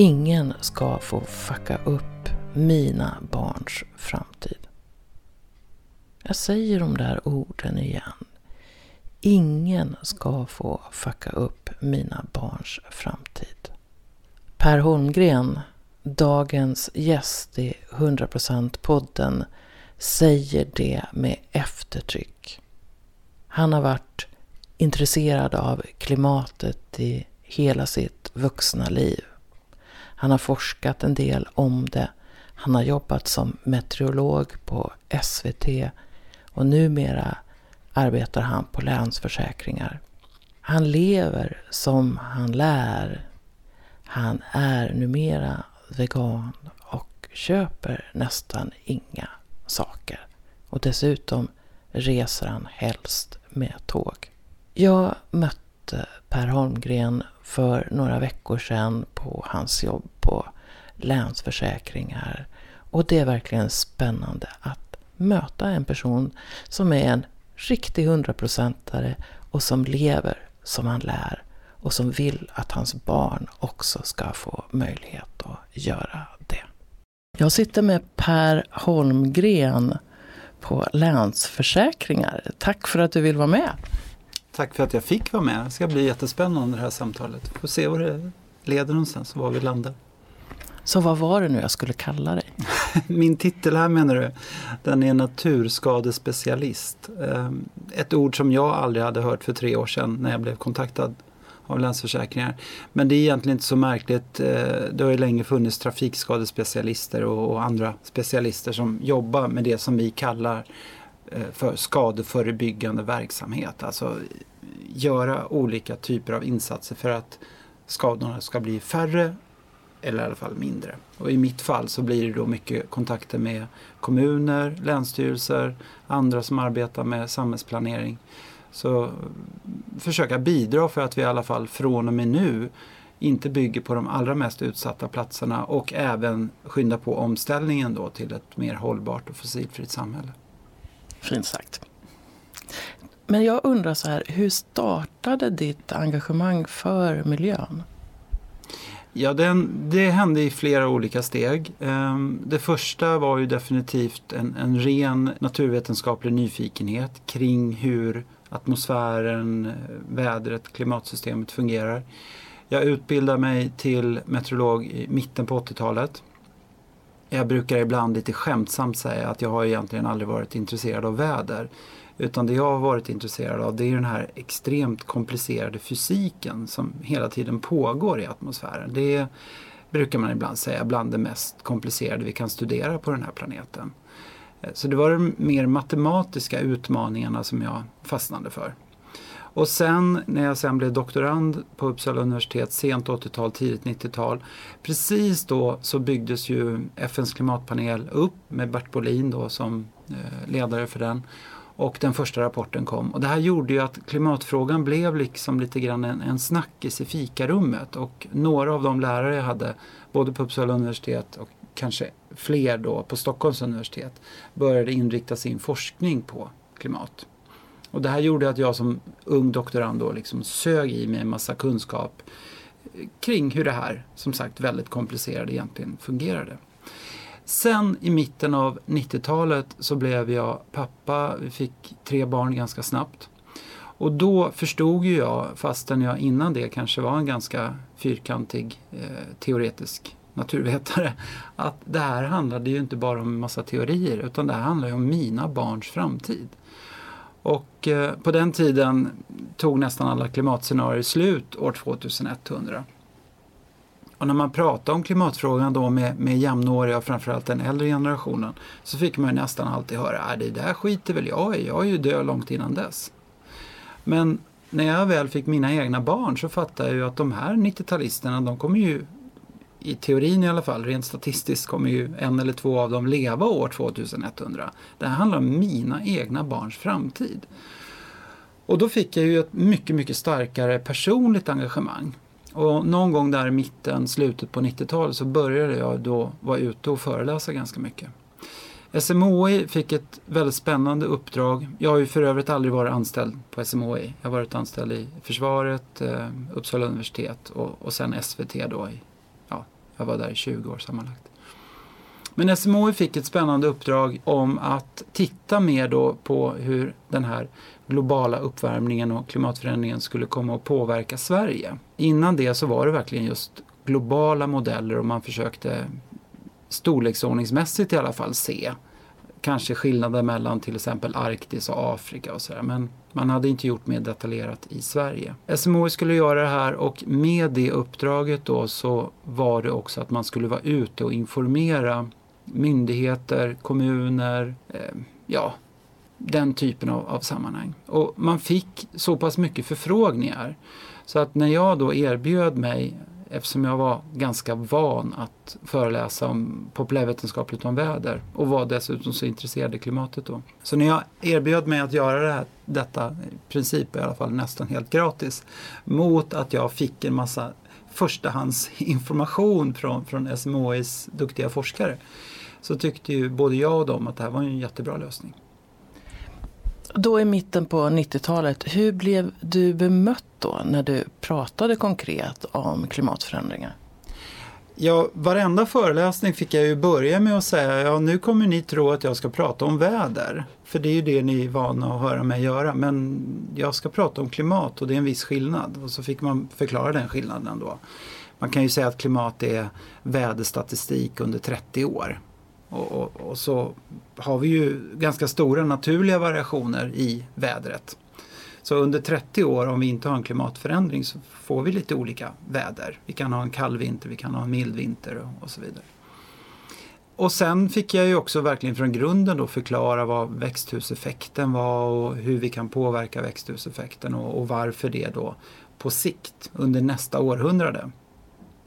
Ingen ska få fucka upp mina barns framtid. Jag säger de där orden igen. Ingen ska få fucka upp mina barns framtid. Per Holmgren, dagens gäst i 100% podden, säger det med eftertryck. Han har varit intresserad av klimatet i hela sitt vuxna liv. Han har forskat en del om det. Han har jobbat som meteorolog på SVT och numera arbetar han på Länsförsäkringar. Han lever som han lär. Han är numera vegan och köper nästan inga saker. Och dessutom reser han helst med tåg. Jag mötte Per Holmgren för några veckor sedan på hans jobb på Länsförsäkringar. Och det är verkligen spännande att möta en person som är en riktig hundraprocentare och som lever som han lär och som vill att hans barn också ska få möjlighet att göra det. Jag sitter med Per Holmgren på Länsförsäkringar. Tack för att du vill vara med. Tack för att jag fick vara med. Det ska bli jättespännande det här samtalet. Får se var det leder någonstans och var vi landar. Så vad var det nu jag skulle kalla dig? Min titel här menar du? Den är naturskadespecialist. Ehm, ett ord som jag aldrig hade hört för tre år sedan när jag blev kontaktad av Länsförsäkringar. Men det är egentligen inte så märkligt. Eh, det har ju länge funnits trafikskadespecialister och andra specialister som jobbar med det som vi kallar eh, för skadeförebyggande verksamhet. Alltså göra olika typer av insatser för att skadorna ska bli färre eller i alla fall mindre. Och i mitt fall så blir det då mycket kontakter med kommuner, länsstyrelser, andra som arbetar med samhällsplanering. Så försöka bidra för att vi i alla fall från och med nu inte bygger på de allra mest utsatta platserna och även skynda på omställningen då till ett mer hållbart och fossilfritt samhälle. Fint sagt. Men jag undrar så här, hur startade ditt engagemang för miljön? Ja, den, det hände i flera olika steg. Ehm, det första var ju definitivt en, en ren naturvetenskaplig nyfikenhet kring hur atmosfären, vädret, klimatsystemet fungerar. Jag utbildade mig till meteorolog i mitten på 80-talet. Jag brukar ibland lite skämtsamt säga att jag har egentligen aldrig varit intresserad av väder. Utan det jag har varit intresserad av det är den här extremt komplicerade fysiken som hela tiden pågår i atmosfären. Det brukar man ibland säga bland det mest komplicerade vi kan studera på den här planeten. Eh, så det var de mer matematiska utmaningarna som jag fastnade för. Och sen när jag sen blev doktorand på Uppsala universitet, sent 80-tal, tidigt 90-tal. Precis då så byggdes ju FNs klimatpanel upp med Bert Bolin då som eh, ledare för den. Och den första rapporten kom. Och det här gjorde ju att klimatfrågan blev liksom lite grann en, en snackis i fikarummet. Och några av de lärare jag hade, både på Uppsala universitet och kanske fler då på Stockholms universitet, började inrikta sin forskning på klimat. Och det här gjorde att jag som ung doktorand då liksom sög i mig en massa kunskap kring hur det här, som sagt väldigt komplicerade egentligen fungerade. Sen i mitten av 90-talet så blev jag pappa, vi fick tre barn ganska snabbt. Och då förstod ju jag, fastän jag innan det kanske var en ganska fyrkantig eh, teoretisk naturvetare, att det här handlade ju inte bara om en massa teorier utan det här handlar ju om mina barns framtid. Och eh, på den tiden tog nästan alla klimatscenarier slut år 2100. Och när man pratade om klimatfrågan då med, med jämnåriga och framförallt den äldre generationen så fick man nästan alltid höra att det där skiter väl jag i, jag är ju död långt innan dess. Men när jag väl fick mina egna barn så fattade jag ju att de här 90-talisterna de kommer ju i teorin i alla fall, rent statistiskt kommer ju en eller två av dem leva år 2100. Det här handlar om mina egna barns framtid. Och då fick jag ju ett mycket, mycket starkare personligt engagemang. Och någon gång där i mitten, slutet på 90-talet så började jag då vara ute och föreläsa ganska mycket. SMHI fick ett väldigt spännande uppdrag. Jag har ju för övrigt aldrig varit anställd på SMHI. Jag har varit anställd i försvaret, eh, Uppsala universitet och, och sen SVT då i Jag var där i 20 år sammanlagt. Men SMHI fick ett spännande uppdrag om att titta mer då på hur den här globala uppvärmningen och klimatförändringen skulle komma att påverka Sverige. Innan det så var det verkligen just globala modeller och man försökte storleksordningsmässigt i alla fall se kanske skillnader mellan till exempel Arktis och Afrika och sådär. Men man hade inte gjort mer detaljerat i Sverige. SMHI skulle göra det här och med det uppdraget då så var det också att man skulle vara ute och informera myndigheter, kommuner, eh, ja, den typen av, av sammanhang. Och man fick så pass mycket förfrågningar så att när jag då erbjöd mig eftersom jag var ganska van att föreläsa om populärvetenskapligt om väder och var dessutom så intresserad i klimatet då. Så när jag erbjöd mig att göra det här, detta i princip i alla fall nästan helt gratis mot att jag fick en massa förstahandsinformation från, från SMHIs duktiga forskare så tyckte ju både jag och de att det här var en jättebra lösning. Då i mitten på 90-talet, hur blev du bemött då när du pratade konkret om klimatförändringar? Ja, varenda föreläsning fick jag ju börja med att säga ja nu kommer ni tro att jag ska prata om väder. För det är ju det ni är vana att höra mig göra. Men jag ska prata om klimat och det är en viss skillnad. Och så fick man förklara den skillnaden då. Man kan ju säga att klimat är väderstatistik under 30 år. Och, och, och, så har vi ju ganska stora naturliga variationer i vädret. Så under 30 år om vi inte har en klimatförändring så får vi lite olika väder. Vi kan ha en kall vinter, vi kan ha en mild vinter och, och så vidare. Och sen fick jag ju också verkligen från grunden då förklara vad växthuseffekten var och hur vi kan påverka växthuseffekten och, och varför det då på sikt under nästa århundrade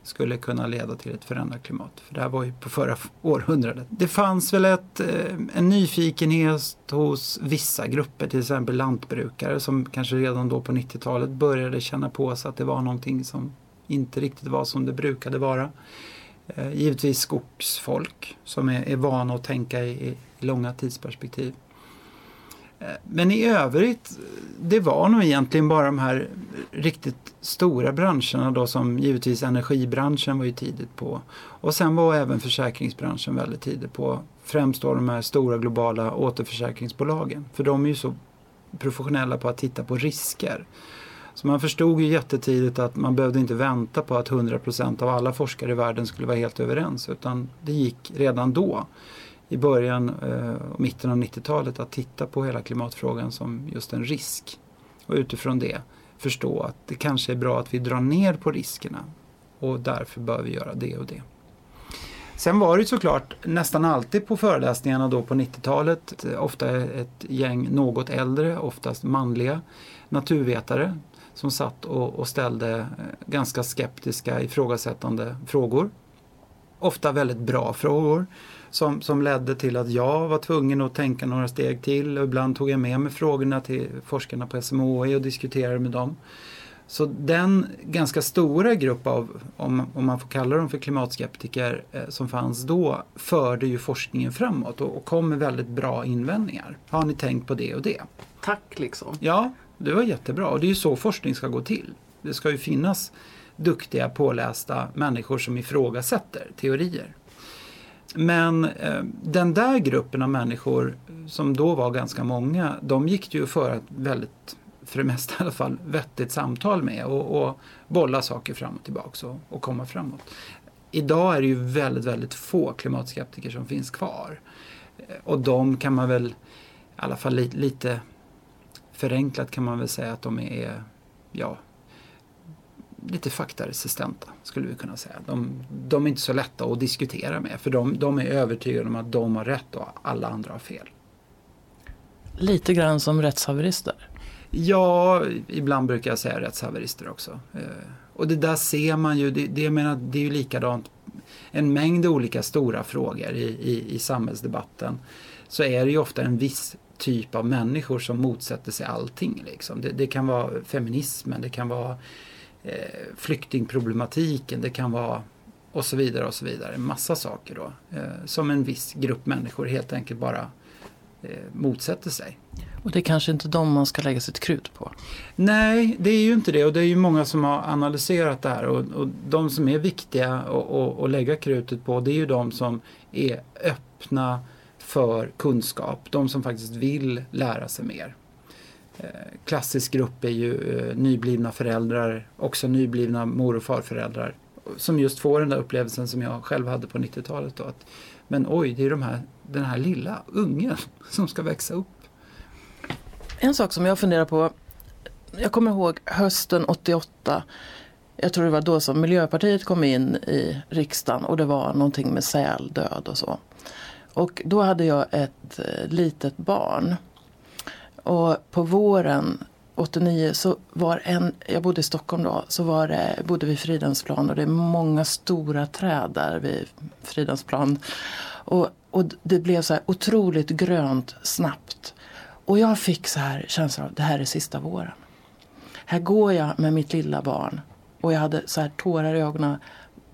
skulle kunna leda till ett förändrat klimat. För det här var ju på förra århundradet. Det fanns väl ett, eh, en nyfikenhet hos vissa grupper, till exempel lantbrukare som kanske redan då på 90-talet började känna på sig att det var någonting som inte riktigt var som det brukade vara. Eh, givetvis skogsfolk som är, är vana att tänka i, i långa tidsperspektiv. Men i övrigt, det var nog egentligen bara de här riktigt stora branscherna då som givetvis energibranschen var ju tidigt på. Och sen var även försäkringsbranschen väldigt tidigt på. Främst då de här stora globala återförsäkringsbolagen. För de är ju så professionella på att titta på risker. Så man förstod ju jättetidigt att man behövde inte vänta på att 100% av alla forskare i världen skulle vara helt överens utan det gick redan då i början eh, och mitten av 90-talet att titta på hela klimatfrågan som just en risk. Och utifrån det förstå att det kanske är bra att vi drar ner på riskerna och därför bör vi göra det och det. Sen var det såklart nästan alltid på föreläsningarna då på 90-talet eh, ofta ett gäng något äldre, oftast manliga naturvetare som satt och, och ställde eh, ganska skeptiska ifrågasättande frågor. Ofta väldigt bra frågor som, som ledde till att jag var tvungen att tänka några steg till. Och ibland tog jag med mig frågorna till forskarna på SMHI och diskuterade med dem. Så den ganska stora grupp av, om, om man får kalla dem för klimatskeptiker, eh, som fanns då förde ju forskningen framåt och, och kom med väldigt bra invändningar. Har ni tänkt på det och det? Tack liksom. Ja, det var jättebra och det är ju så forskning ska gå till. Det ska ju finnas duktiga pålästa människor som ifrågasätter teorier. Men eh, den där gruppen av människor som då var ganska många, de gick ju för ett väldigt, för det mesta i alla fall, vettigt samtal med och, och bolla saker fram och tillbaka och, och komma framåt. Idag är det ju väldigt, väldigt få klimatskeptiker som finns kvar. Eh, och de kan man väl, i alla fall li, lite förenklat kan man väl säga att de är, ja, lite faktaresistenta skulle vi kunna säga. De, de, är inte så lätta att diskutera med för de, de, är övertygade om att de har rätt och alla andra har fel. Lite grann som rättshaverister? Ja, ibland brukar jag säga rättshaverister också. Eh, och det där ser man ju, det, det, jag menar, det är ju likadant. En mängd olika stora frågor i, i, i samhällsdebatten så är det ju ofta en viss typ av människor som motsätter sig allting. Liksom. Det, det kan vara feminismen, det kan vara eh, flyktingproblematiken, det kan vara och så vidare och så vidare. Massa saker då. Eh, som en viss grupp människor helt enkelt bara eh, motsätter sig. Och det är kanske inte de man ska lägga sitt krut på? Nej, det är ju inte det och det är ju många som har analyserat det här och, och de som är viktiga att lägga krutet på det är ju de som är öppna för kunskap, de som faktiskt vill lära sig mer. Eh, klassisk grupp är ju eh, nyblivna föräldrar, också nyblivna mor och farföräldrar som just får den där upplevelsen som jag själv hade på 90-talet. Då, att, men oj, det är de här, den här lilla ungen som ska växa upp. En sak som jag funderar på, jag kommer ihåg hösten 88 jag tror det var då som Miljöpartiet kom in i riksdagen och det var någonting med säldöd och så. Och då hade jag ett eh, litet barn. Och på våren 89 så var en, jag bodde i Stockholm då, så var det, bodde vi Fridhemsplan och det är många stora träd där vid Fridhemsplan. Och, och det blev så här otroligt grönt snabbt. Och jag fick så här känslan av det här är sista våren. Här går jag med mitt lilla barn och jag hade så här tårar i ögonen.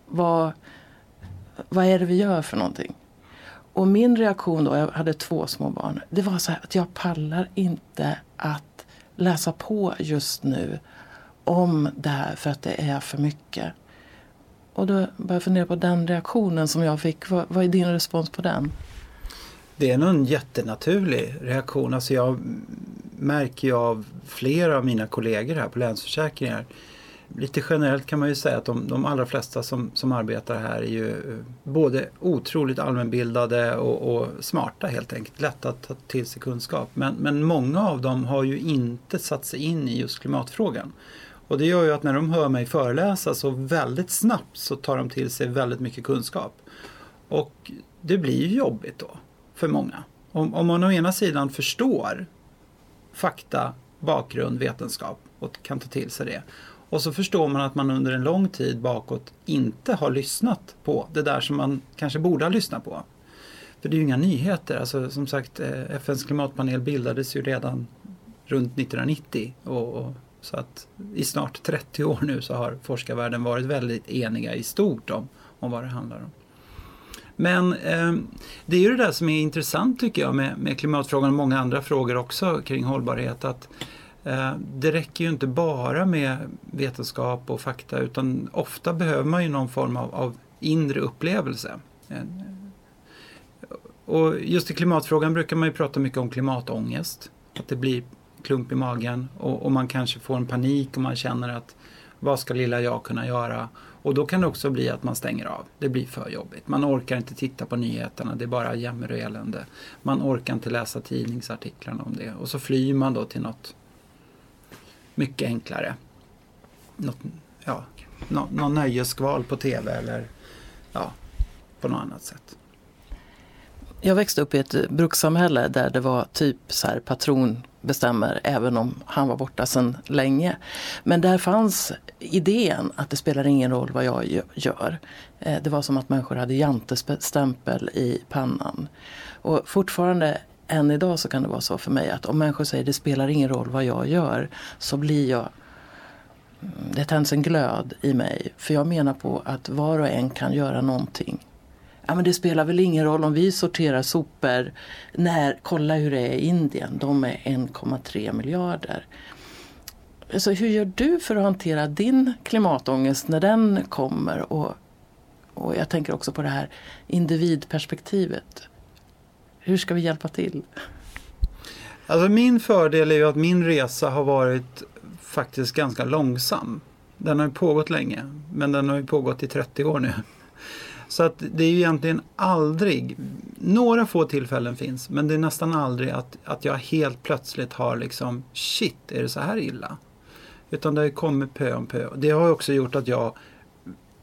Vad, vad är det vi gör för någonting? Och min reaktion då, jag hade två små barn, det var så här att jag pallar inte att läsa på just nu om det här för att det är för mycket. Och då började jag fundera på den reaktionen som jag fick. Vad, vad är din respons på den? Det är nog en jättenaturlig reaktion. Alltså jag märker ju av flera av mina kollegor här på Länsförsäkringar lite generellt kan man ju säga att de, de allra flesta som, som arbetar här är ju eh, både otroligt allmänbildade och, och, smarta helt enkelt. Lätta att ta till sig kunskap. Men, men många av dem har ju inte satt sig in i just klimatfrågan. Och det gör ju att när de hör mig föreläsa så väldigt snabbt så tar de till sig väldigt mycket kunskap. Och det blir ju jobbigt då för många. Om, om man å ena sidan förstår fakta, bakgrund, vetenskap och kan ta till sig det. Och så förstår man att man under en lång tid bakåt inte har lyssnat på det där som man kanske borde ha lyssnat på. För det är ju inga nyheter. Alltså, som sagt, eh, FNs klimatpanel bildades ju redan runt 1990. Och, och, så att i snart 30 år nu så har forskarvärlden varit väldigt eniga i stort om, om vad det handlar om. Men eh, det är ju det där som är intressant tycker jag med, med klimatfrågan och många andra frågor också kring hållbarhet. att Eh, Eh, det räcker ju inte bara med vetenskap och fakta utan ofta behöver man ju någon form av, av inre upplevelse. Och just i klimatfrågan brukar man ju prata mycket om klimatångest. Att det blir klump i magen och, och, man kanske får en panik och man känner att vad ska lilla jag kunna göra? Och då kan det också bli att man stänger av. Det blir för jobbigt. Man orkar inte titta på nyheterna, det är bara jämmer och elände. Man orkar inte läsa tidningsartiklarna om det. Och så flyr man då till något mycket enklare. Något, ja, nå, någon nöjeskval på tv eller ja, på något annat sätt. Jag växte upp i ett brukssamhälle där det var typ så här patron bestämmer även om han var borta sedan länge. Men där fanns idén att det spelar ingen roll vad jag gör. Eh, det var som att människor hade jantestämpel i pannan. Och fortfarande än idag så kan det vara så för mig att om människor säger det spelar ingen roll vad jag gör så blir jag mm, det tänds en glöd i mig. För jag menar på att var och en kan göra någonting. Ja, men det spelar väl ingen roll om vi sorterar sopor. När, kolla hur det är i Indien. De är 1,3 miljarder. Så hur gör du för att hantera din klimatångest när den kommer? Och, och jag tänker också på det här individperspektivet. Hur ska vi hjälpa till? Alltså min fördel är ju att min resa har varit faktiskt ganska långsam. Den har ju pågått länge, men den har ju pågått i 30 år nu. Så att det är ju egentligen aldrig, några få tillfällen finns, men det är nästan aldrig att, att jag helt plötsligt har liksom, shit, är det så här illa? Utan det har ju kommit pö om pö. Det har också gjort att jag,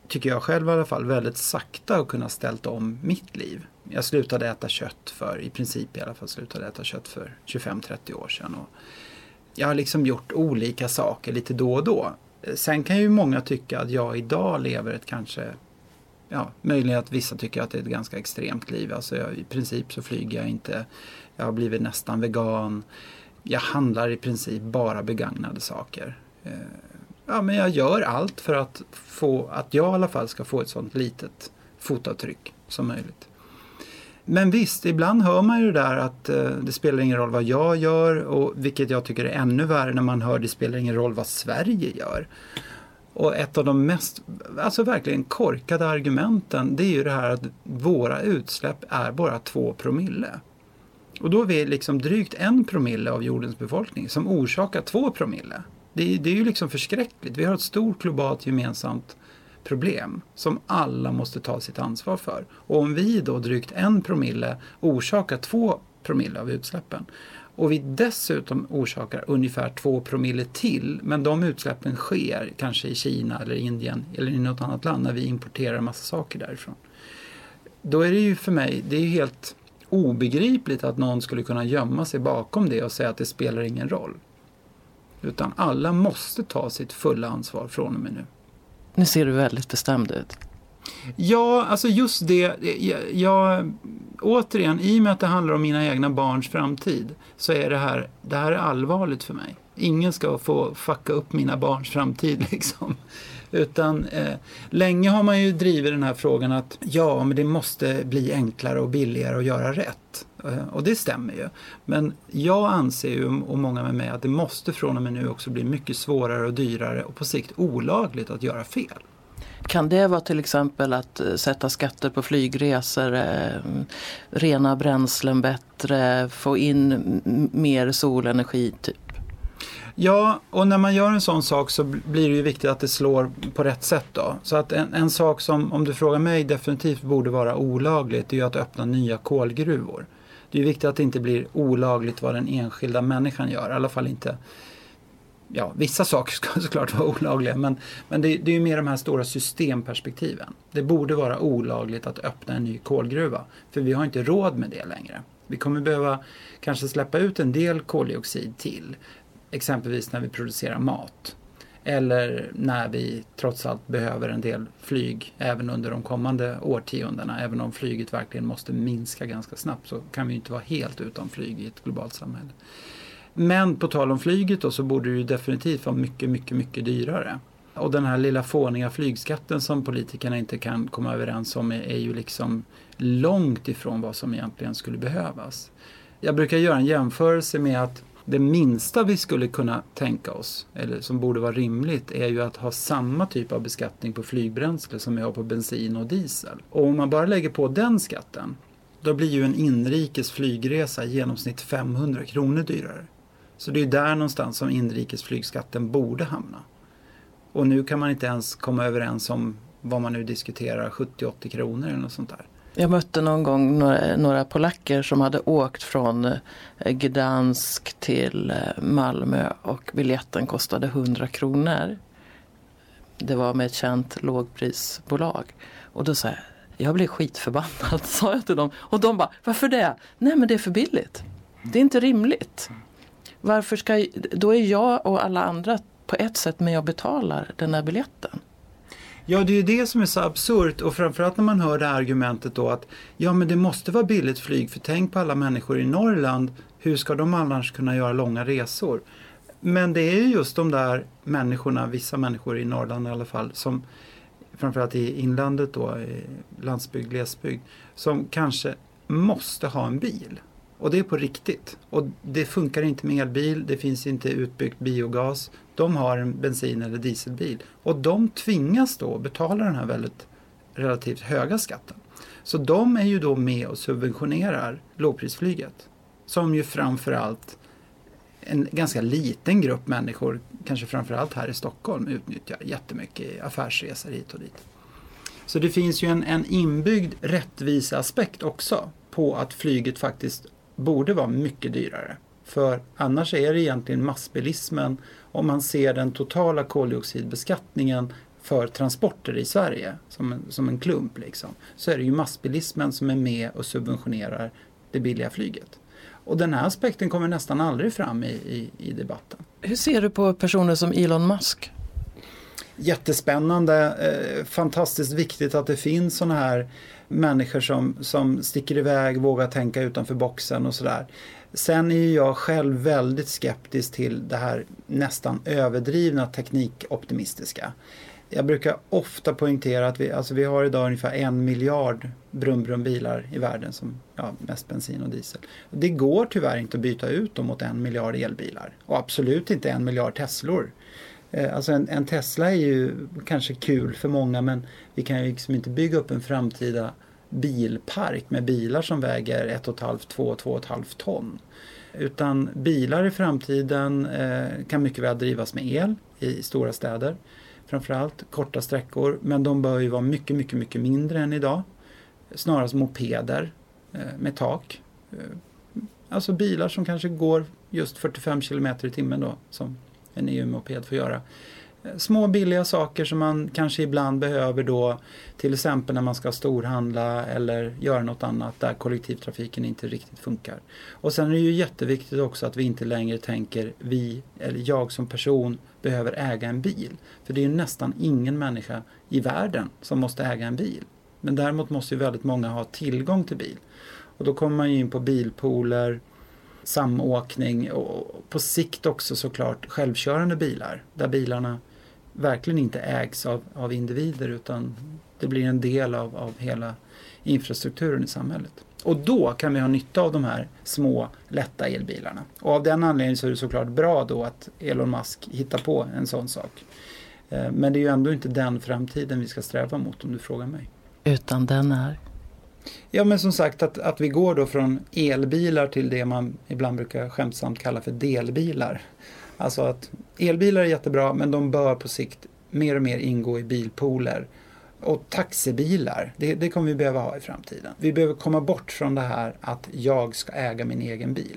tycker jag själv i alla fall, väldigt sakta har kunnat ställt om mitt liv jag slutade äta kött för, i princip i alla fall, slutade äta kött för 25-30 år sedan. Och jag har liksom gjort olika saker lite då och då. Sen kan ju många tycka att jag idag lever ett kanske, ja, möjligen att vissa tycker att det är ett ganska extremt liv. Alltså jag, i princip så flyger jag inte, jag har blivit nästan vegan. Jag handlar i princip bara begagnade saker. Eh, ja, men jag gör allt för att, få, att jag i alla fall ska få ett sånt litet fotavtryck som möjligt. Men visst, ibland hör man ju det där att eh, det spelar ingen roll vad jag gör och vilket jag tycker är ännu värre när man hör det spelar ingen roll vad Sverige gör. Och ett av de mest, alltså verkligen korkade argumenten det är ju det här att våra utsläpp är bara två promille. Och då är vi liksom drygt en promille av jordens befolkning som orsakar två promille. Det det är ju liksom förskräckligt. Vi har ett stort globalt gemensamt problem som alla måste ta sitt ansvar för. Och om vi då drygt en promille orsakar två promille av utsläppen och vi dessutom orsakar ungefär två promille till men de utsläppen sker kanske i Kina eller Indien eller i något annat land när vi importerar massa saker därifrån. Då är det ju för mig, det är ju helt obegripligt att någon skulle kunna gömma sig bakom det och säga att det spelar ingen roll. Utan alla måste ta sitt fulla ansvar från och med nu. Nu ser du väldigt bestämd ut. Ja, alltså just det. Jag, jag, återigen, i och med att det handlar om mina egna barns framtid så är det här, det här är allvarligt för mig. Ingen ska få fucka upp mina barns framtid liksom. Utan eh, länge har man ju drivit den här frågan att ja, men det måste bli enklare och billigare att göra rätt. Eh, och det stämmer ju. Men jag anser ju, och många med mig, att det måste från och med nu också bli mycket svårare och dyrare och på sikt olagligt att göra fel. Kan det vara till exempel att eh, sätta skatter på flygresor, eh, rena bränslen bättre, få in mer solenergi? Typ? Ja, och när man gör en sån sak så blir det ju viktigt att det slår på rätt sätt. Då. Så att en, en sak som, om du frågar mig, definitivt borde vara olagligt, det är ju att öppna nya kolgruvor. Det är viktigt att det inte blir olagligt vad den enskilda människan gör, i alla fall inte ja, vissa saker ska såklart vara olagliga men, men det, det är ju mer de här stora systemperspektiven. Det borde vara olagligt att öppna en ny kolgruva för vi har inte råd med det längre. Vi kommer behöva kanske släppa ut en del koldioxid till exempelvis när vi producerar mat. Eller när vi trots allt behöver en del flyg även under de kommande årtiondena. Även om flyget verkligen måste minska ganska snabbt så kan vi inte vara helt utan flyg i ett globalt samhälle. Men på tal om flyget då så borde det ju definitivt vara mycket, mycket, mycket dyrare. Och den här lilla fåniga flygskatten som politikerna inte kan komma överens om är, är ju liksom långt ifrån vad som egentligen skulle behövas. Jag brukar göra en jämförelse med att det minsta vi skulle kunna tänka oss, eller som borde vara rimligt, är ju att ha samma typ av beskattning på flygbränsle som vi har på bensin och diesel. Och om man bara lägger på den skatten, då blir ju en inrikes flygresa i genomsnitt 500 kronor dyrare. Så det är där någonstans som inrikesflygskatten borde hamna. Och nu kan man inte ens komma överens om vad man nu diskuterar, 70-80 kronor eller något sånt där. Jag mötte någon gång några, några polacker som hade åkt från eh, Gdansk till eh, Malmö och biljetten kostade 100 kronor. Det var med ett känt lågprisbolag. Och då sa jag, jag blev skitförbannad sa jag till dem. Och de bara, varför det? Nej men det är för billigt. Det är inte rimligt. Varför ska, då är jag och alla andra på ett sätt med och betalar den där biljetten. Ja, det är ju det som är så absurt och framförallt när man hör det här argumentet då att ja, men det måste vara billigt flyg för tänk på alla människor i Norrland. Hur ska de annars kunna göra långa resor? Men det är ju just de där människorna, vissa människor i Norrland i alla fall, som framförallt i inlandet då, i landsbygd, glesbygd, som kanske måste ha en bil. Och det är på riktigt. Och det funkar inte med elbil, det finns inte utbyggt biogas. De har en bensin eller dieselbil. Och de tvingas då betala den här väldigt relativt höga skatten. Så de är ju då med och subventionerar lågprisflyget. Som ju framförallt en ganska liten grupp människor, kanske framförallt här i Stockholm, utnyttjar jättemycket i affärsresor hit och dit. Så det finns ju en, en inbyggd rättviseaspekt också på att flyget faktiskt borde vara mycket dyrare. För annars är det egentligen massbilismen, om man ser den totala koldioxidbeskattningen för transporter i Sverige som en, som en klump liksom, så är det ju massbilismen som är med och subventionerar det billiga flyget. Och den här aspekten kommer nästan aldrig fram i, i, i debatten. Hur ser du på personer som Elon Musk? Jättespännande, eh, fantastiskt viktigt att det finns sådana här människor som, som sticker iväg, vågar tänka utanför boxen och sådär. Sen är jag själv väldigt skeptisk till det här nästan överdrivna teknikoptimistiska. Jag brukar ofta poängtera att vi, alltså vi har idag ungefär en miljard brum-brum-bilar i världen som ja, mest bensin och diesel. Det går tyvärr inte att byta ut dem mot en miljard elbilar och absolut inte en miljard Teslor. Eh, alltså en, en, Tesla är ju kanske kul för många men vi kan ju liksom inte bygga upp en framtida bilpark med bilar som väger 1,5-2-2,5 ton. Utan bilar i framtiden eh, kan mycket väl drivas med el i stora städer. Framförallt korta sträckor men de bör ju vara mycket, mycket, mycket mindre än idag. Snarast mopeder eh, med tak. Eh, alltså bilar som kanske går just 45 km i timmen då som en EU-moped får göra. Eh, små billiga saker som man kanske ibland behöver då till exempel när man ska storhandla eller göra något annat där kollektivtrafiken inte riktigt funkar. Och sen är det ju jätteviktigt också att vi inte längre tänker vi eller jag som person behöver äga en bil. För det är ju nästan ingen människa i världen som måste äga en bil. Men däremot måste ju väldigt många ha tillgång till bil. Och då kommer man ju in på bilpooler, samåkning och på sikt också såklart självkörande bilar. Där bilarna verkligen inte ägs av, av individer utan det blir en del av, av hela infrastrukturen i samhället. Och då kan vi ha nytta av de här små lätta elbilarna. Och av den anledningen så är det såklart bra då att Elon Musk hittar på en sån sak. Eh, men det är ju ändå inte den framtiden vi ska sträva mot om du frågar mig. Utan den är? Ja men som sagt att, att vi går då från elbilar till det man ibland brukar skämtsamt kalla för delbilar. Alltså att elbilar är jättebra men de bör på sikt mer och mer ingå i bilpooler. Och taxibilar, det, det kommer vi behöva ha i framtiden. Vi behöver komma bort från det här att jag ska äga min egen bil.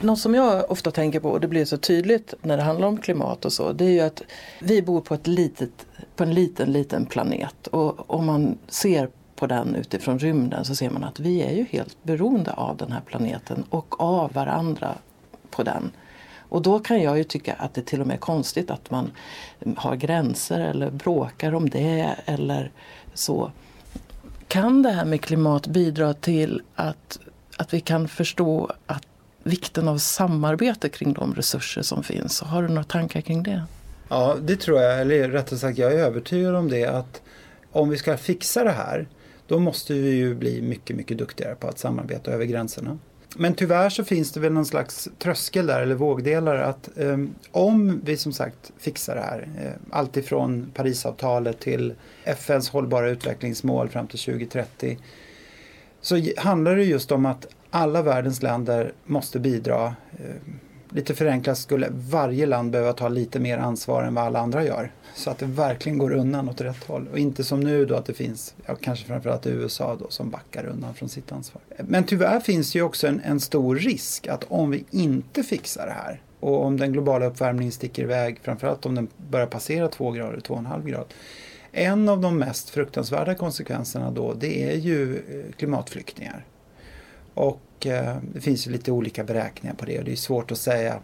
Något som jag ofta tänker på, och det blir så tydligt när det handlar om klimat och så, det är ju att vi bor på, ett litet, på en liten, liten planet. Och om man ser på den utifrån rymden så ser man att vi är ju helt beroende av den här planeten och av varandra på den. Och då kan jag ju tycka att det till och med är konstigt att man har gränser eller bråkar om det eller så. Kan det här med klimat bidra till att, att vi kan förstå att vikten av samarbete kring de resurser som finns? Har du några tankar kring det? Ja, det tror jag, eller rättare sagt jag är övertygad om det att om vi ska fixa det här då måste vi ju bli mycket, mycket duktigare på att samarbeta över gränserna. Men tyvärr så finns det väl någon slags tröskel där eller vågdelar att eh, om vi som sagt fixar det här, eh, alltifrån Parisavtalet till FNs hållbara utvecklingsmål fram till 2030 så handlar det just om att alla världens länder måste bidra. eh, lite förenklat skulle varje land behöva ta lite mer ansvar än vad alla andra gör. Så att det verkligen går undan åt rätt håll. Och inte som nu då att det finns, ja, kanske framförallt USA då som backar undan från sitt ansvar. Men tyvärr finns det ju också en, en stor risk att om vi inte fixar det här och om den globala uppvärmningen sticker iväg, framförallt om den börjar passera 2 grader, 2,5 grader. En av de mest fruktansvärda konsekvenserna då det är ju eh, klimatflyktingar. Och eh, det finns ju lite olika beräkningar på det och det är svårt att säga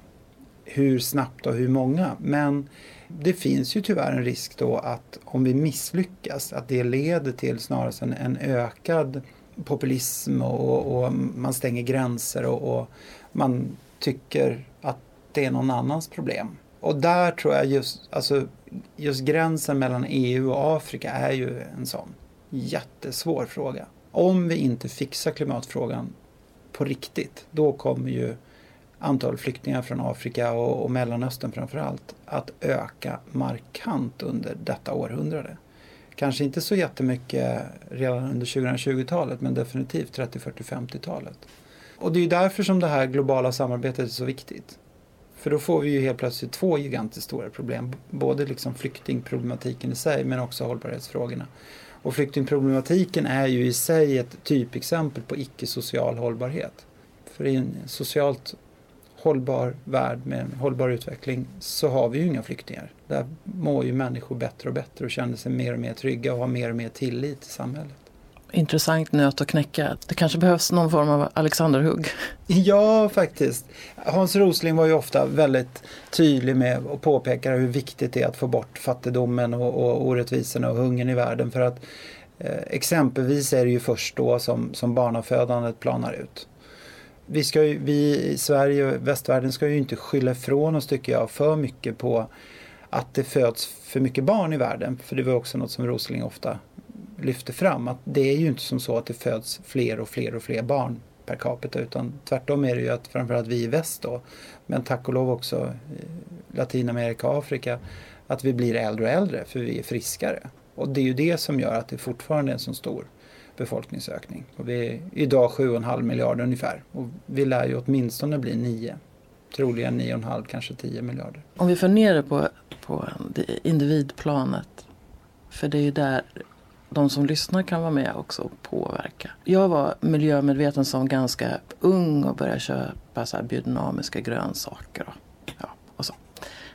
hur snabbt och hur många. Men det finns ju tyvärr en risk då att om vi misslyckas att det leder till snarast en, en ökad populism och, och, man stänger gränser och, och, man tycker att det är någon annans problem. Och där tror jag just, alltså, just gränsen mellan EU och Afrika är ju en sån jättesvår fråga. Om vi inte fixar klimatfrågan på riktigt, då kommer ju antal flyktingar från Afrika och, och Mellanöstern framförallt att öka markant under detta århundrade. Kanske inte så jättemycket redan under 2020-talet men definitivt 30, 40, 50-talet. Och det är därför som det här globala samarbetet är så viktigt. För då får vi ju helt plötsligt två gigantiskt stora problem. Både liksom flyktingproblematiken i sig men också hållbarhetsfrågorna. Och flyktingproblematiken är ju i sig ett typexempel på icke-social hållbarhet. För i en socialt hållbar värld med en hållbar utveckling så har vi ju inga flyktingar. Där mår ju människor bättre och bättre och känner sig mer och mer trygga och har mer och mer tillit till samhället. Intressant nöt att knäcka. Det kanske behövs någon form av Alexanderhugg? Ja, faktiskt. Hans Rosling var ju ofta väldigt tydlig med och påpekade hur viktigt det är att få bort fattigdomen och, och orättvisorna och hungern i världen. För att eh, exempelvis är det ju först då som, som barnafödandet planar ut vi, ska ju, vi i Sverige och västvärlden ska ju inte skylla ifrån oss tycker jag för mycket på att det föds för mycket barn i världen. För det var också något som Rosling ofta lyfte fram. Att det är ju inte som så att det föds fler och fler och fler barn per capita utan tvärtom är det ju att framförallt vi i väst då, men tack och lov också eh, Latinamerika och Afrika, att vi blir äldre och äldre för vi är friskare. Och det är ju det som gör att det fortfarande är en så stor befolkningsökning. Och vi är idag 7,5 miljarder ungefär och vi lär ju åtminstone bli 9. Troligen 9,5 kanske 10 miljarder. Om vi får ner det på, på individplanet, för det är ju där de som lyssnar kan vara med också och påverka. Jag var miljömedveten som ganska ung och började köpa så biodynamiska grönsaker. Och, ja, och så.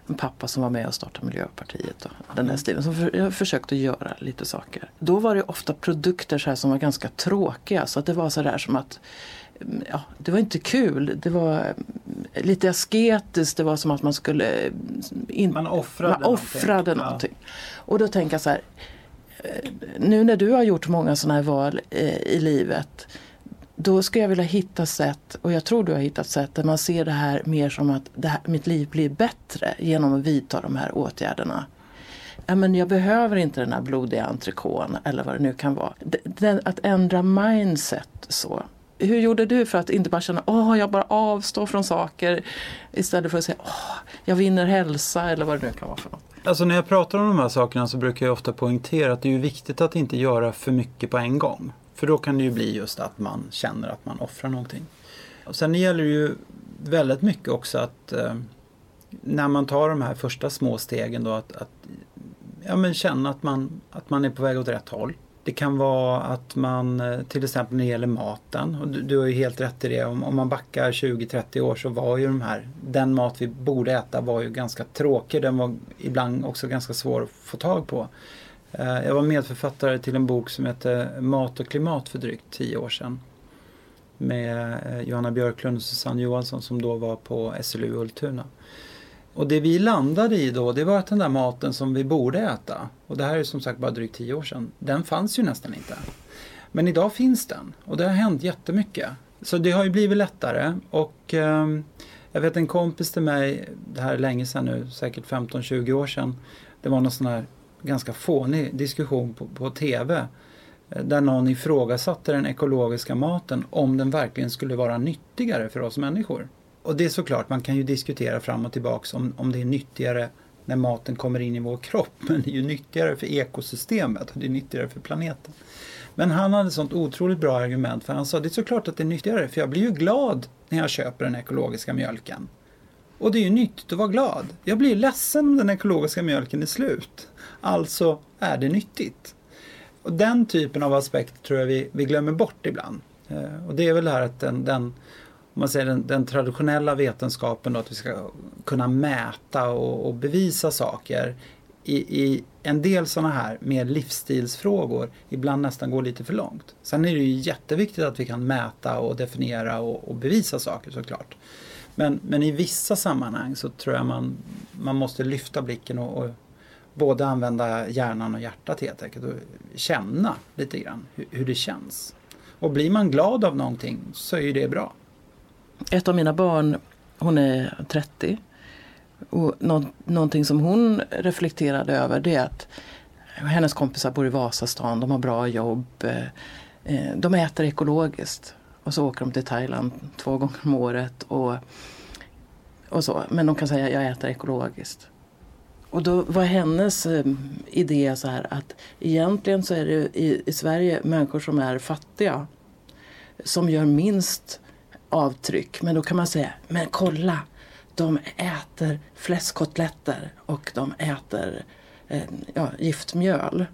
En pappa som var med och startade Miljöpartiet och den där mm. stilen. Så jag försökte göra lite saker. Då var det ofta produkter så här som var ganska tråkiga. Så att det var så där som att ja, det var inte kul. Det var lite asketiskt. Det var som att man skulle... In, man offrade, man offrade någonting. någonting. Ja. Och då tänker jag så här nu när du har gjort många sådana här val eh, i livet då ska jag vilja hitta sätt, och jag tror du har hittat sätt, där man ser det här mer som att här, mitt liv blir bättre genom att vidta de här åtgärderna. Ja, men jag behöver inte den här blodiga entrecôten eller vad det nu kan vara. Den, att ändra mindset så. Hur gjorde du för att inte bara känna att jag bara avstår från saker istället för att säga åh, jag vinner hälsa eller vad det nu kan vara för något. Alltså när jag pratar om de här sakerna så brukar jag ofta poängtera att det är viktigt att inte göra för mycket på en gång. För då kan det ju bli just att man känner att man offrar någonting. Och sen gäller det ju väldigt mycket också att eh, när man tar de här första små stegen då att, att ja, men känna att man, att man är på väg åt rätt håll. Det kan vara att man eh, till exempel när det gäller maten, och du, du har ju helt rätt i det, om, om man backar 20-30 år så var ju de här, den mat vi borde äta var ju ganska tråkig, den var ibland också ganska svår att få tag på. Eh, jag var medförfattare till en bok som heter Mat och klimat för drygt 10 år sedan. Med eh, Johanna Björklund och Susanne Johansson som då var på SLU Ultuna. Och det vi landade i då, det var att den där maten som vi borde äta, och det här är som sagt bara drygt tio år sedan, den fanns ju nästan inte. Men idag finns den och det har hänt jättemycket. Så det har ju blivit lättare och eh, jag vet en kompis till mig, det här är länge sedan nu, säkert 15-20 år sedan, det var någon sån här ganska fånig diskussion på, på TV eh, där någon ifrågasatte den ekologiska maten om den verkligen skulle vara nyttigare för oss människor. Och det är såklart, man kan ju diskutera fram och tillbaks om, om det är nyttigare när maten kommer in i vår kropp. Men det är ju nyttigare för ekosystemet och det är nyttigare för planeten. Men han hade ett sånt otroligt bra argument för han sa det är såklart att det är nyttigare för jag blir ju glad när jag köper den ekologiska mjölken. Och det är ju nyttigt att vara glad. Jag blir ledsen om den ekologiska mjölken är slut. Alltså är det nyttigt. Och den typen av aspekt tror jag vi, vi glömmer bort ibland. Eh, och det är väl det här att den, den man säger den, den, traditionella vetenskapen då, att vi ska kunna mäta och, och bevisa saker i, i, en del sådana här mer livsstilsfrågor ibland nästan går lite för långt. Sen är det ju jätteviktigt att vi kan mäta och definiera och, och bevisa saker såklart. Men, men i vissa sammanhang så tror jag man, man måste lyfta blicken och, och både använda hjärnan och hjärtat helt enkelt och känna lite grann hur, hur det känns. Och blir man glad av någonting så är ju det bra. Ett av mina barn, hon är 30. Och nå någonting som hon reflekterade över det är att hennes kompisar bor i Vasastan, de har bra jobb. Eh, eh, de äter ekologiskt. Och så åker de till Thailand två gånger om året. Och, och så. Men de kan säga att jag äter ekologiskt. Och då var hennes eh, idé så här att egentligen så är det i, i Sverige människor som är fattiga som gör minst avtryck. Men då kan man säga, men kolla, de äter fläskkotletter och de äter eh, ja, giftmjöl.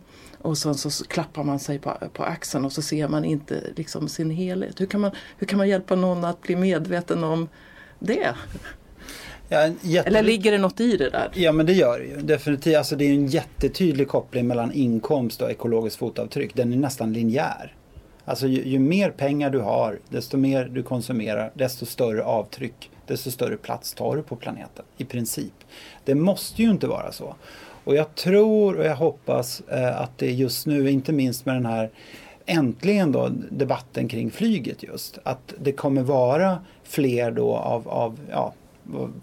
Och så, så klappar man sig på, på axeln och så ser man inte liksom sin helhet. Hur kan, man, hur kan man hjälpa någon att bli medveten om det? Ja, jätte... Eller ligger det något i det där? Ja men det gör det ju. Definitivt. Alltså, det är en jättetydlig koppling mellan inkomst och ekologiskt fotavtryck. Den är nästan linjär. Alltså ju, ju, mer pengar du har, desto mer du konsumerar, desto större avtryck, desto större plats tar du på planeten. I princip. Det måste ju inte vara så. Och jag tror och jag hoppas eh, att det just nu, inte minst med den här äntligen då debatten kring flyget just, att det kommer vara fler då av, av ja,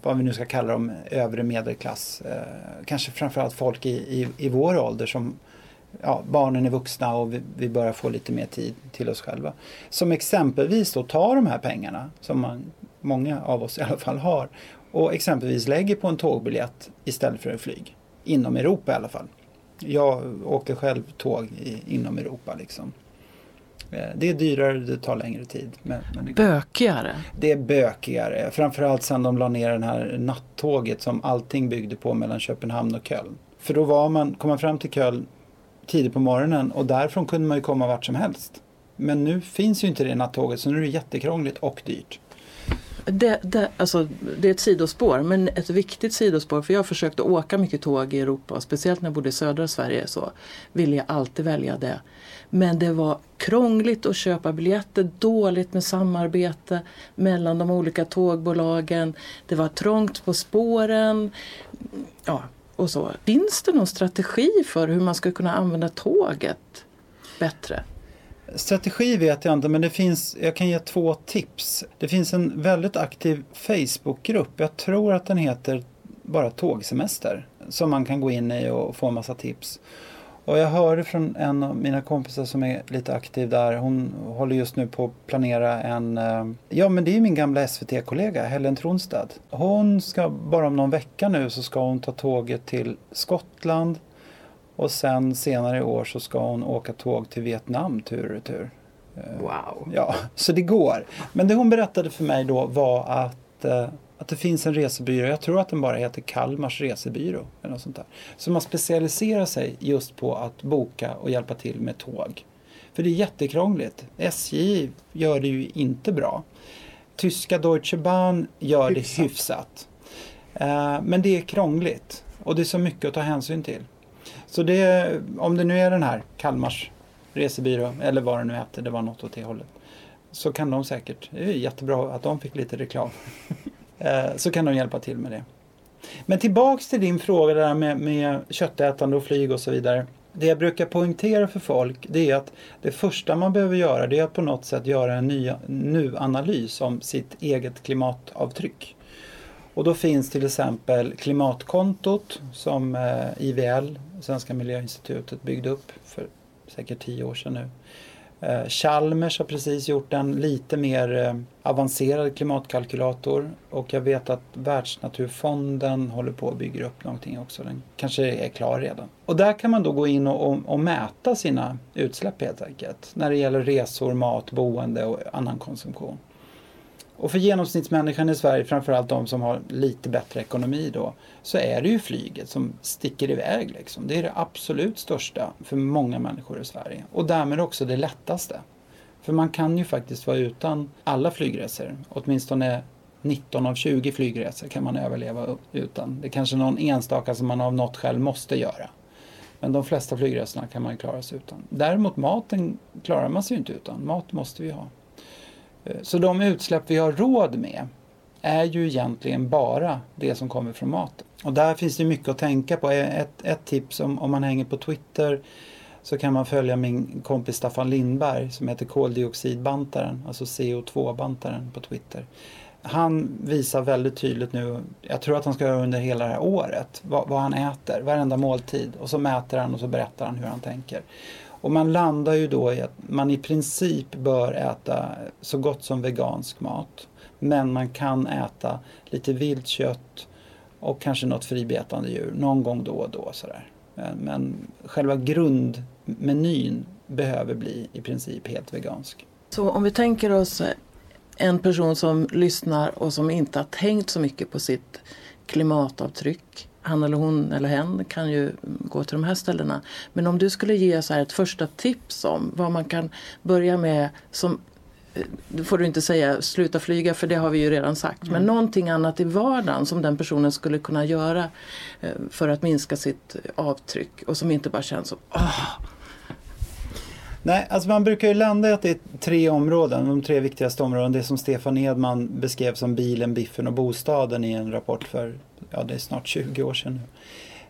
vad vi nu ska kalla dem, övre medelklass. Eh, kanske framförallt folk i, i, i vår ålder som ja, barnen är vuxna och vi, vi, börjar få lite mer tid till oss själva. Som exempelvis då tar de här pengarna som man, många av oss i alla fall har och exempelvis lägger på en tågbiljett istället för en flyg. Inom Europa i alla fall. Jag åker själv tåg i, inom Europa liksom. Eh, det är dyrare, det tar längre tid. Men, men det, bökigare? Det är bökigare. Framförallt sen de la ner det här nattåget som allting byggde på mellan Köpenhamn och Köln. För då var man, kom man fram till Köln tidigt på morgonen och därifrån kunde man ju komma vart som helst. Men nu finns ju inte det nattåget så nu är det jättekrångligt och dyrt. Det, det, alltså, det är ett sidospår, men ett viktigt sidospår. För jag försökte åka mycket tåg i Europa, speciellt när jag bodde i södra Sverige så ville jag alltid välja det. Men det var krångligt att köpa biljetter, dåligt med samarbete mellan de olika tågbolagen. Det var trångt på spåren. Ja, och så. Finns det någon strategi för hur man ska kunna använda tåget bättre? Strategi vet jag inte men det finns, jag kan ge två tips. Det finns en väldigt aktiv Facebookgrupp, jag tror att den heter bara Tågsemester, som man kan gå in i och få en massa tips. Och jag hörde från en av mina kompisar som är lite aktiv där. Hon håller just nu på att planera en... Eh, ja men det är min gamla SVT-kollega Helen Tronstad. Hon ska bara om någon vecka nu så ska hon ta tåget till Skottland. Och sen senare i år så ska hon åka tåg till Vietnam tur och retur. Eh, wow! Ja, så det går. Men det hon berättade för mig då var att eh, att det finns en resebyrå, jag tror att den bara heter Kalmars resebyrå. Eller något sånt där, som har specialiserat sig just på att boka och hjälpa till med tåg. För det är jättekrångligt. SJ gör det ju inte bra. Tyska Deutsche Bahn gör hyfsat. det hyfsat. Uh, men det är krångligt och det är så mycket att ta hänsyn till. Så det, om det nu är den här Kalmars resebyrå eller vad det nu heter, det var något åt det hållet. Så kan de säkert, det är jättebra att de fick lite reklam. Eh, så kan de hjälpa till med det. Men tillbaks till din fråga där med, med köttätande och flyg och så vidare. Det jag brukar poängtera för folk det är att det första man behöver göra det är att på något sätt göra en ny nu-analys om sitt eget klimatavtryck. Och då finns till exempel klimatkontot som eh, IVL, Svenska Miljöinstitutet, byggde upp för säkert tio år sedan nu. Eh, Chalmers har precis gjort en lite mer eh, avancerad klimatkalkylator och jag vet att Världsnaturfonden håller på att bygga upp någonting också. Den kanske är klar redan. Och där kan man då gå in och, och, och mäta sina utsläpp helt enkelt när det gäller resor, mat, boende och annan konsumtion. Och för genomsnittsmänniskan i Sverige, framförallt de som har lite bättre ekonomi då, så är det ju flyget som sticker iväg. Liksom. Det är det absolut största för många människor i Sverige. Och därmed också det lättaste. För man kan ju faktiskt vara utan alla flygresor. Åtminstone 19 av 20 flygresor kan man överleva utan. Det är kanske någon enstaka som man av något skäl måste göra. Men de flesta flygresorna kan man klara sig utan. Däremot maten klarar man sig ju inte utan. Mat måste vi ha. Eh, så de utsläpp vi har råd med är ju egentligen bara det som kommer från maten. Och där finns det mycket att tänka på. Eh, ett, ett tips om, om man hänger på Twitter så kan man följa min kompis Staffan Lindberg som heter koldioxidbantaren, alltså CO2-bantaren på Twitter. Han visar väldigt tydligt nu, jag tror att han ska göra under hela det här året, vad, vad han äter, varenda måltid. Och så mäter han och så berättar han hur han tänker. Och man landar ju då i att man i princip bör äta så gott som vegansk mat. Men man kan äta lite viltkött och kanske något fribetande djur någon gång då och då. Sådär. Eh, men själva grundmenyn behöver bli i princip helt vegansk. Så om vi tänker oss en person som lyssnar och som inte har tänkt så mycket på sitt klimatavtryck han eller hon eller hen kan ju gå till de här ställena. Men om du skulle ge så här ett första tips om vad man kan börja med som då får du inte säga sluta flyga för det har vi ju redan sagt. Mm. Men någonting annat i vardagen som den personen skulle kunna göra eh, för att minska sitt avtryck och som inte bara känns som åh. Nej, alltså man brukar ju landa i att det är tre områden, de tre viktigaste områdena. Det som Stefan Edman beskrev som bilen, biffen och bostaden i en rapport för ja, det är snart 20 år sedan nu.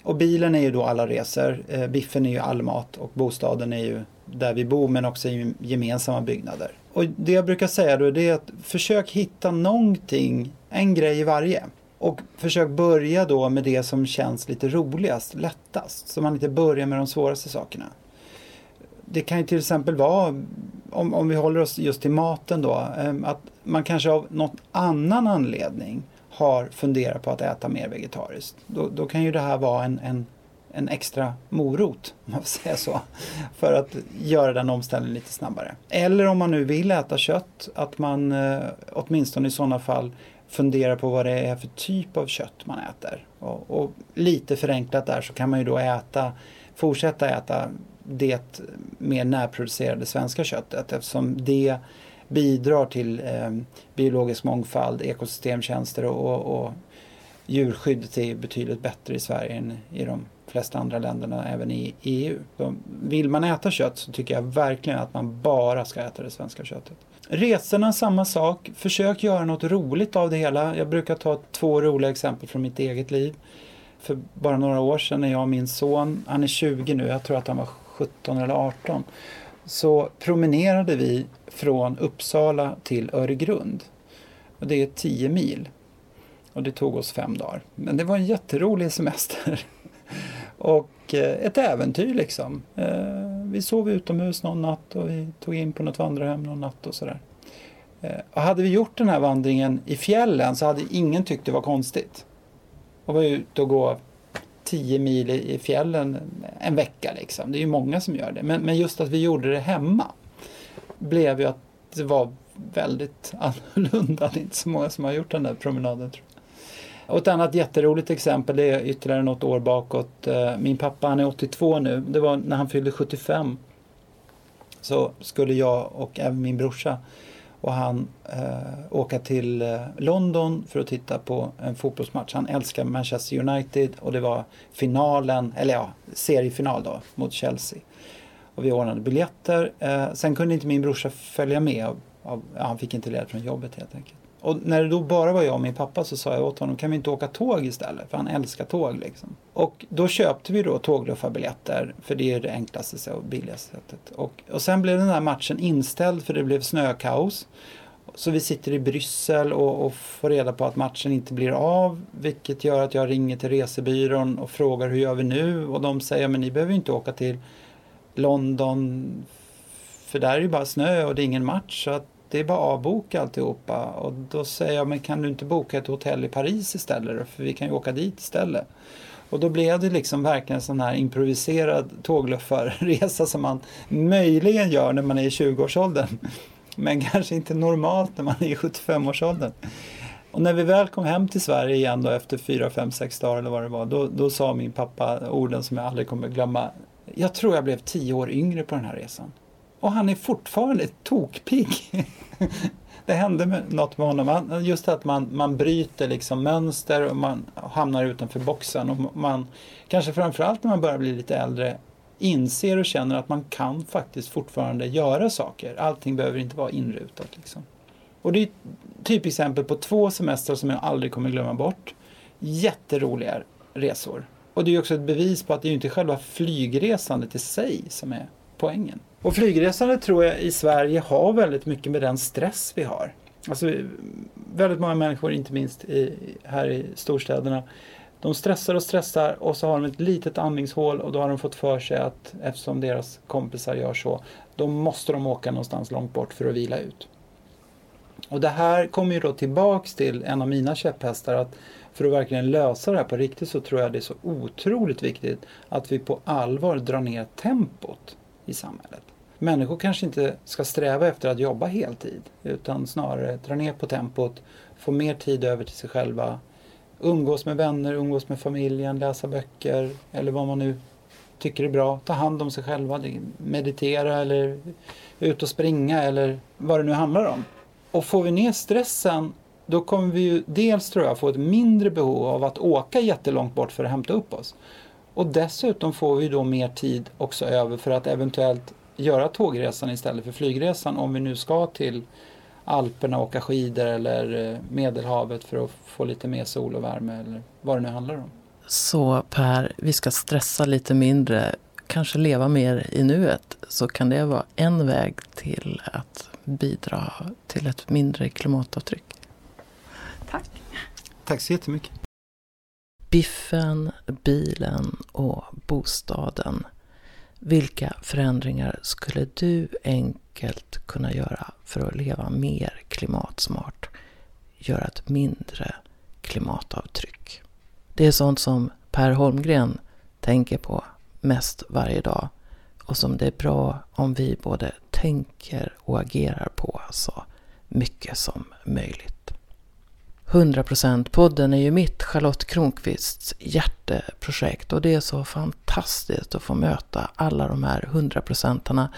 Och bilen är ju då alla resor, eh, biffen är ju all mat och bostaden är ju där vi bor men också i gemensamma byggnader. Och det jag brukar säga då är att försök hitta någonting, en grej i varje. Och försök börja då med det som känns lite roligast, lättast. Så man inte börjar med de svåraste sakerna. Det kan ju till exempel vara, om, om vi håller oss just till maten då, eh, att man kanske av någon annan anledning har funderat på att äta mer vegetariskt. Då, då kan ju det här vara en, en, en extra morot, om man får säga så, för att göra den omställningen lite snabbare. Eller om man nu vill äta kött, att man eh, åtminstone i sådana fall funderar på vad det är för typ av kött man äter. Och, och, lite förenklat där så kan man ju då äta, fortsätta äta det mer närproducerade svenska köttet eftersom det bidrar till eh, biologisk mångfald, ekosystemtjänster och, och, och djurskyddet är betydligt bättre i Sverige än i de flesta andra länderna, även i EU. Så vill man äta kött så tycker jag verkligen att man bara ska äta det svenska köttet. Resorna samma sak. Försök göra något roligt av det hela. Jag brukar ta två roliga exempel från mitt eget liv. För bara några år sedan när jag och min son, han är 20 nu, jag tror att han var 17 eller 18, så promenerade vi från Uppsala till Öregrund. Och det är 10 mil. Och det tog oss fem dagar. Men det var en jätterolig semester. och eh, ett äventyr liksom. Eh, vi sov utomhus någon natt och vi tog in på något vandrarhem någon natt och sådär. Eh, och hade vi gjort den här vandringen i fjällen så hade ingen tyckt det var konstigt. Och var ute och gå 10 mil i fjällen en vecka liksom. Det är ju många som gör det. Men, men just att vi gjorde det hemma blev ju att det var väldigt annorlunda. Det är inte så många som har gjort den där promenaden. Tror jag. Och ett annat jätteroligt exempel det är ytterligare något år bakåt. Eh, min pappa han är 82 nu. Det var när han fyllde 75. Så skulle jag och även min brorsa och han eh, åka till eh, London för att titta på en fotbollsmatch. Han älskar Manchester United och det var finalen, eller ja, seriefinal då mot Chelsea. Och vi ordnade biljetter. Eh, sen kunde inte min brorsa följa med. Av, av, ja, han fick inte ledigt från jobbet helt enkelt. Och när det då bara var jag och min pappa så sa jag åt honom, kan vi inte åka tåg istället? För han älskar tåg liksom. Och då köpte vi då tågluffarbiljetter, för det är det enklaste och billigaste sättet. Och, och sen blev den här matchen inställd för det blev snökaos. Så vi sitter i Bryssel och, och, får reda på att matchen inte blir av. Vilket gör att jag ringer till resebyrån och frågar hur gör vi nu? Och de säger, men ni behöver inte åka till London för där är ju bara snö och det är ingen match. Så att det är bara att avboka alltihopa. Och då säger jag, men kan du inte boka ett hotell i Paris istället? För vi kan ju åka dit istället. Och då blev det liksom verkligen en sån här improviserad tågluffarresa som man möjligen gör när man är i 20-årsåldern. Men kanske inte normalt när man är i 75-årsåldern. Och när vi väl kom hem till Sverige igen då efter 4, 5, 6 dagar eller vad det var. Då, då sa min pappa orden som jag aldrig kommer glömma. Jag tror jag blev 10 år yngre på den här resan. Och han är fortfarande tokpigg. det hände något med honom. Just att man, man bryter liksom mönster och man hamnar utanför boxen. Och man, kanske framförallt när man börjar bli lite äldre, inser och känner att man kan faktiskt fortfarande göra saker. Allting behöver inte vara inrutat. Liksom. Och det är ett typexempel på två semestrar som jag aldrig kommer glömma bort. Jätteroliga resor. Och det är också ett bevis på att det är inte själva flygresandet i sig som är poängen. Och flygresande tror jag i Sverige har väldigt mycket med den stress vi har. Alltså väldigt många människor, inte minst i, här i storstäderna, de stressar och stressar och så har de ett litet andningshål och då har de fått för sig att eftersom deras kompisar gör så, då måste de åka någonstans långt bort för att vila ut. Och det här kommer ju då tillbaks till en av mina käpphästar att för att verkligen lösa det här på riktigt så tror jag det är så otroligt viktigt att vi på allvar drar ner tempot i samhället. Människor kanske inte ska sträva efter att jobba heltid utan snarare dra ner på tempot, få mer tid över till sig själva, umgås med vänner, umgås med familjen, läsa böcker eller vad man nu tycker är bra. Ta hand om sig själva, meditera eller ut och springa eller vad det nu handlar om. Och får vi ner stressen då kommer vi ju dels tror jag få ett mindre behov av att åka jättelångt bort för att hämta upp oss. Och dessutom får vi då mer tid också över för att eventuellt göra tågresan istället för flygresan om vi nu ska till Alperna och åka skidor eller eh, Medelhavet för att få lite mer sol och värme eller vad det nu handlar om. Så Per, vi ska stressa lite mindre, kanske leva mer i nuet. Så kan det vara en väg till att bidra till ett mindre klimatavtryck. Tack. Tack så jättemycket. Biffen, bilen och bostaden. Vilka förändringar skulle du enkelt kunna göra för att leva mer klimatsmart? Göra ett mindre klimatavtryck. Det är sånt som Per Holmgren tänker på mest varje dag och som det är bra om vi både tänker och agerar på så mycket som möjligt. 100%-podden är ju mitt, Charlotte Kronqvists, hjärteprojekt och det är så fantastiskt att få möta alla de här 100%arna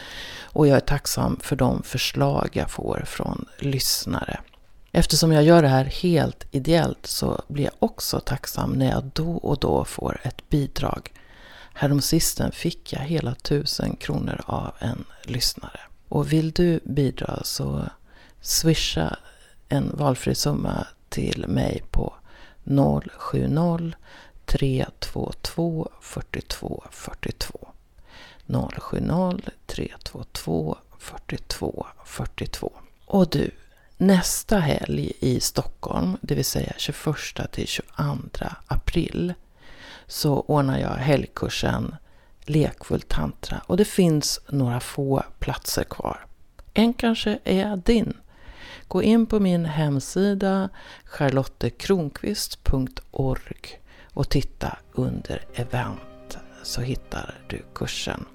och jag är tacksam för de förslag jag får från lyssnare. Eftersom jag gör det här helt ideellt så blir jag också tacksam när jag då och då får ett bidrag. Häromsisten fick jag hela tusen kronor av en lyssnare. Och vill du bidra så swisha en valfri summa till mig på 070 322 42 42. 070 322 42 42. Och du, nästa helg i Stockholm, det vill säga 21 till 22 april, så ordnar jag helgkursen Lekfull tantra och det finns några få platser kvar. En kanske är din. Gå in på min hemsida charlottekronqvist.org och titta under event så hittar du kursen.